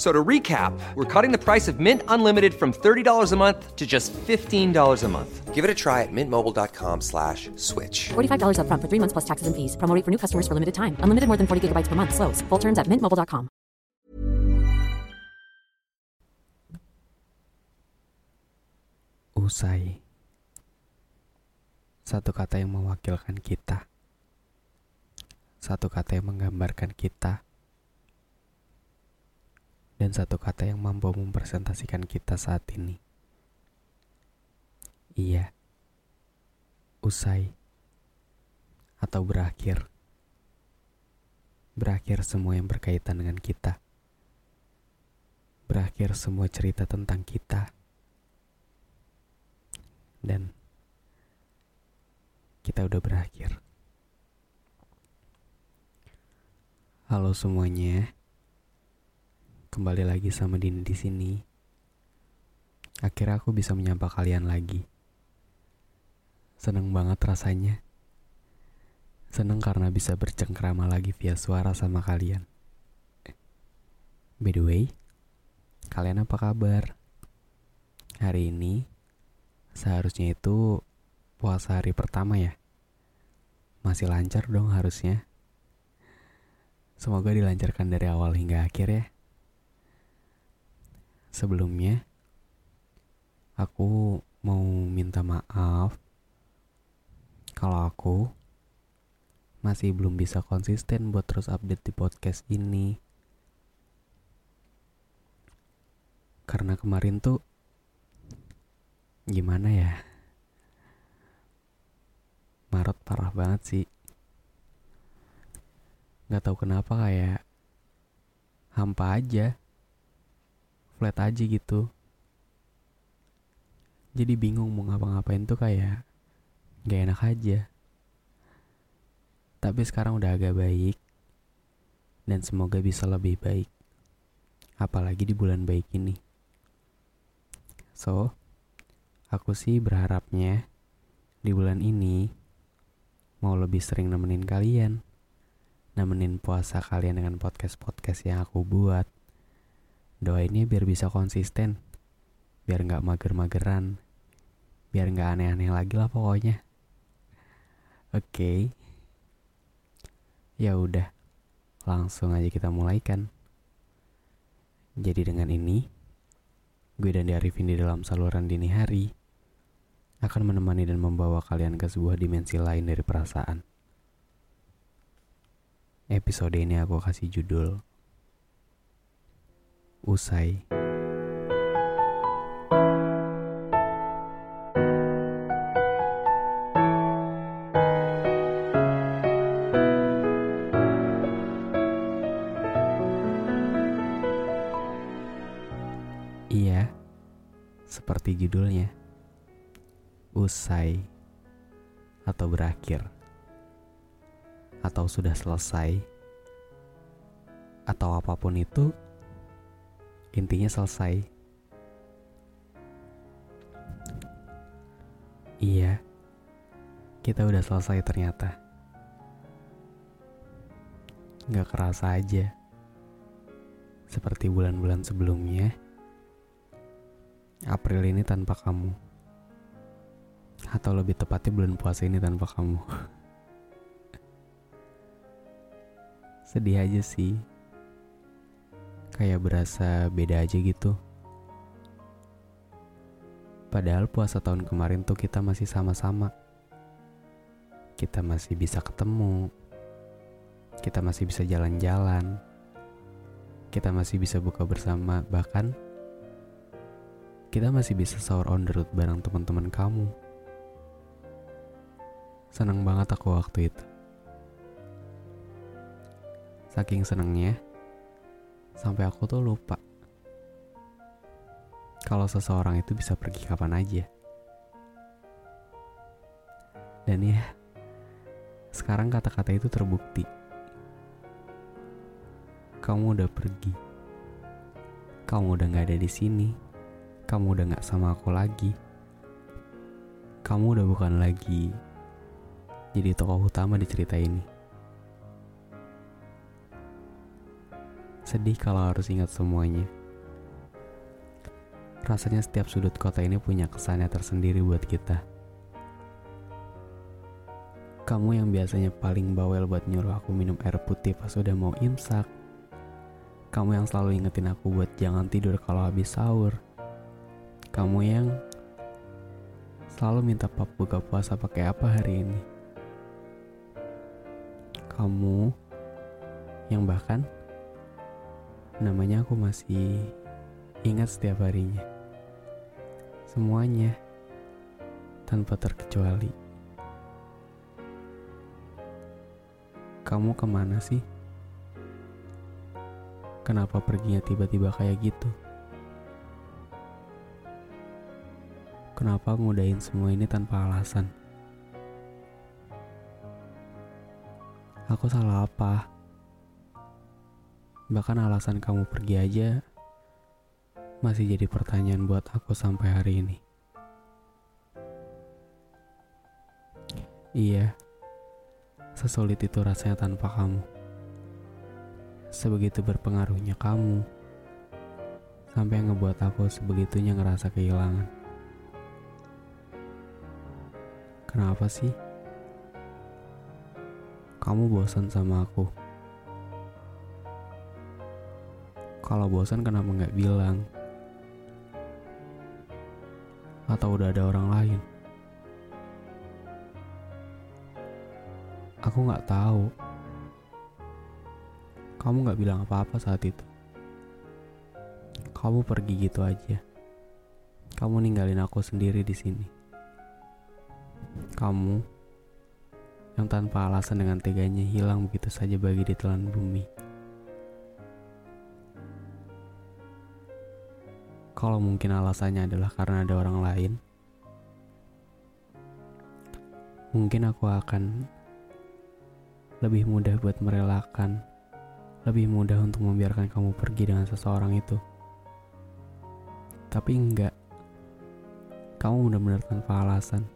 F- So to recap, we're cutting the price of Mint Unlimited from $30 a month to just $15 a month. Give it a try at mintmobile.com slash switch. $45 upfront for three months plus taxes and fees. Promo rate for new customers for limited time. Unlimited more than 40 gigabytes per month. Slows. Full terms at mintmobile.com. Usai. Satu kata yang mewakilkan kita. Satu kata yang menggambarkan kita. Dan satu kata yang mampu mempresentasikan kita saat ini. Iya. Usai. Atau berakhir. Berakhir semua yang berkaitan dengan kita. Berakhir semua cerita tentang kita dan kita udah berakhir. Halo semuanya, kembali lagi sama Dini di sini. Akhirnya aku bisa menyapa kalian lagi. Seneng banget rasanya. Seneng karena bisa bercengkrama lagi via suara sama kalian. By the way, kalian apa kabar? Hari ini Seharusnya itu puasa hari pertama ya. Masih lancar dong harusnya. Semoga dilancarkan dari awal hingga akhir ya. Sebelumnya, aku mau minta maaf kalau aku masih belum bisa konsisten buat terus update di podcast ini. Karena kemarin tuh gimana ya? Maret parah banget sih. Nggak tahu kenapa kayak hampa aja flat aja gitu jadi bingung mau ngapa-ngapain tuh kayak gak enak aja tapi sekarang udah agak baik dan semoga bisa lebih baik apalagi di bulan baik ini so Aku sih berharapnya di bulan ini mau lebih sering nemenin kalian. Nemenin puasa kalian dengan podcast-podcast yang aku buat. Doainnya biar bisa konsisten. Biar nggak mager-mageran. Biar nggak aneh-aneh lagi lah pokoknya. Oke. Okay. Ya udah. Langsung aja kita mulai kan. Jadi dengan ini, gue dan Arifin di dalam saluran dini hari akan menemani dan membawa kalian ke sebuah dimensi lain dari perasaan. Episode ini aku kasih judul Usai. Iya, seperti judulnya. Usai atau berakhir. Atau sudah selesai. Atau apa pun itu intinya selesai iya kita udah selesai ternyata Gak kerasa aja seperti bulan-bulan sebelumnya April ini tanpa kamu atau lebih tepatnya bulan puasa ini tanpa kamu. Sedih aja sih. Kayak berasa beda aja gitu. Padahal puasa tahun kemarin tuh kita masih sama-sama. Kita masih bisa ketemu. Kita masih bisa jalan-jalan. Kita masih bisa buka bersama, bahkan kita masih bisa sahur on the road bareng teman-teman kamu. Seneng banget aku waktu itu. Saking senengnya, sampai aku tuh lupa kalau seseorang itu bisa pergi kapan aja. Dan ya, sekarang kata-kata itu terbukti. kamu udah pergi. Kamu udah gak ada di sini. Kamu udah gak sama aku lagi. Kamu udah bukan lagi jadi tokoh utama di cerita ini. Sedih kalau harus ingat semuanya. Rasanya setiap sudut kota ini punya kesannya tersendiri buat kita. Kamu yang biasanya paling bawel buat nyuruh aku minum air putih pas udah mau imsak. Kamu yang selalu ingetin aku buat jangan tidur kalau habis sahur. Kamu yang selalu minta pap buka puasa pakai apa hari ini. Kamu yang bahkan namanya aku masih ingat setiap harinya. Semuanya tanpa terkecuali. Kamu ke mana sih? Kenapa perginya tiba-tiba kayak gitu? Kenapa ngudahin semua ini tanpa alasan? Aku salah apa? Bahkan alasan kamu pergi aja masih jadi pertanyaan buat aku sampai hari ini. Iya, Sesulit itu rasanya tanpa kamu. Sebegitu berpengaruhnya kamu, sampai ngebuat aku sebegitunya ngerasa kehilangan. Kenapa sih? Kamu bosan sama aku? Kalau bosan kenapa nggak bilang? Atau udah ada orang lain? Aku nggak tahu. Kamu nggak bilang apa-apa saat itu. Kamu pergi gitu aja. Kamu ninggalin aku sendiri di sini. Kamu yang tanpa alasan dengan teganya hilang begitu saja bagi ditelan bumi. Kalau mungkin alasannya adalah karena ada orang lain, mungkin aku akan lebih mudah buat merelakan, lebih mudah untuk membiarkan kamu pergi dengan seseorang itu. Tapi enggak, kamu benar-benar tanpa alasan.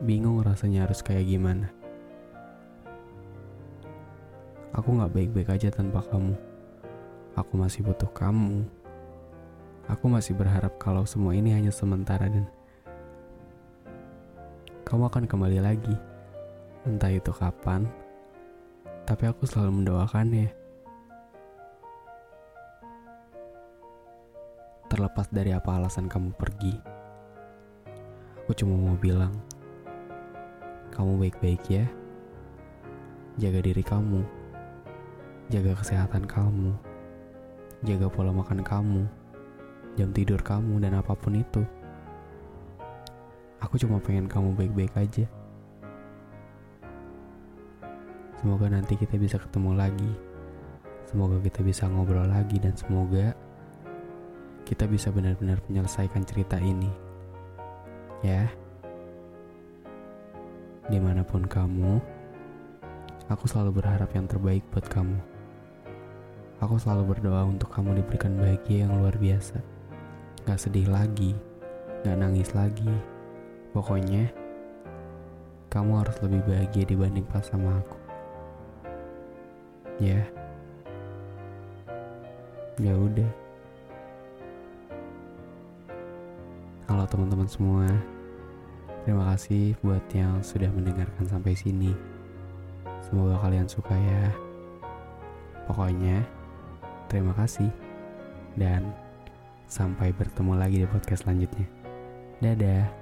Bingung rasanya harus kayak gimana. Aku gak baik-baik aja tanpa kamu. Aku masih butuh kamu. Aku masih berharap kalau semua ini hanya sementara dan kamu akan kembali lagi. Entah itu kapan, tapi aku selalu mendoakannya. Terlepas dari apa alasan kamu pergi, aku cuma mau bilang, kamu baik-baik ya. Jaga diri kamu, jaga kesehatan kamu, jaga pola makan kamu, jam tidur kamu, dan apa pun itu. Aku cuma pengen kamu baik-baik aja. Semoga nanti kita bisa ketemu lagi. Semoga kita bisa ngobrol lagi dan semoga kita bisa benar-benar menyelesaikan cerita ini. Ya. Di mana pun kamu, aku selalu berharap yang terbaik buat kamu. Aku selalu berdoa untuk kamu diberikan bahagia yang luar biasa. Gak sedih lagi, gak nangis lagi, Pokoknya, kamu harus lebih bahagia dibanding pas sama aku. Ya. Ya udah. Halo teman-teman semua. Terima kasih buat yang sudah mendengarkan sampai sini. Semoga kalian suka ya. Pokoknya, terima kasih. Dan sampai bertemu lagi di podcast selanjutnya. Dadah.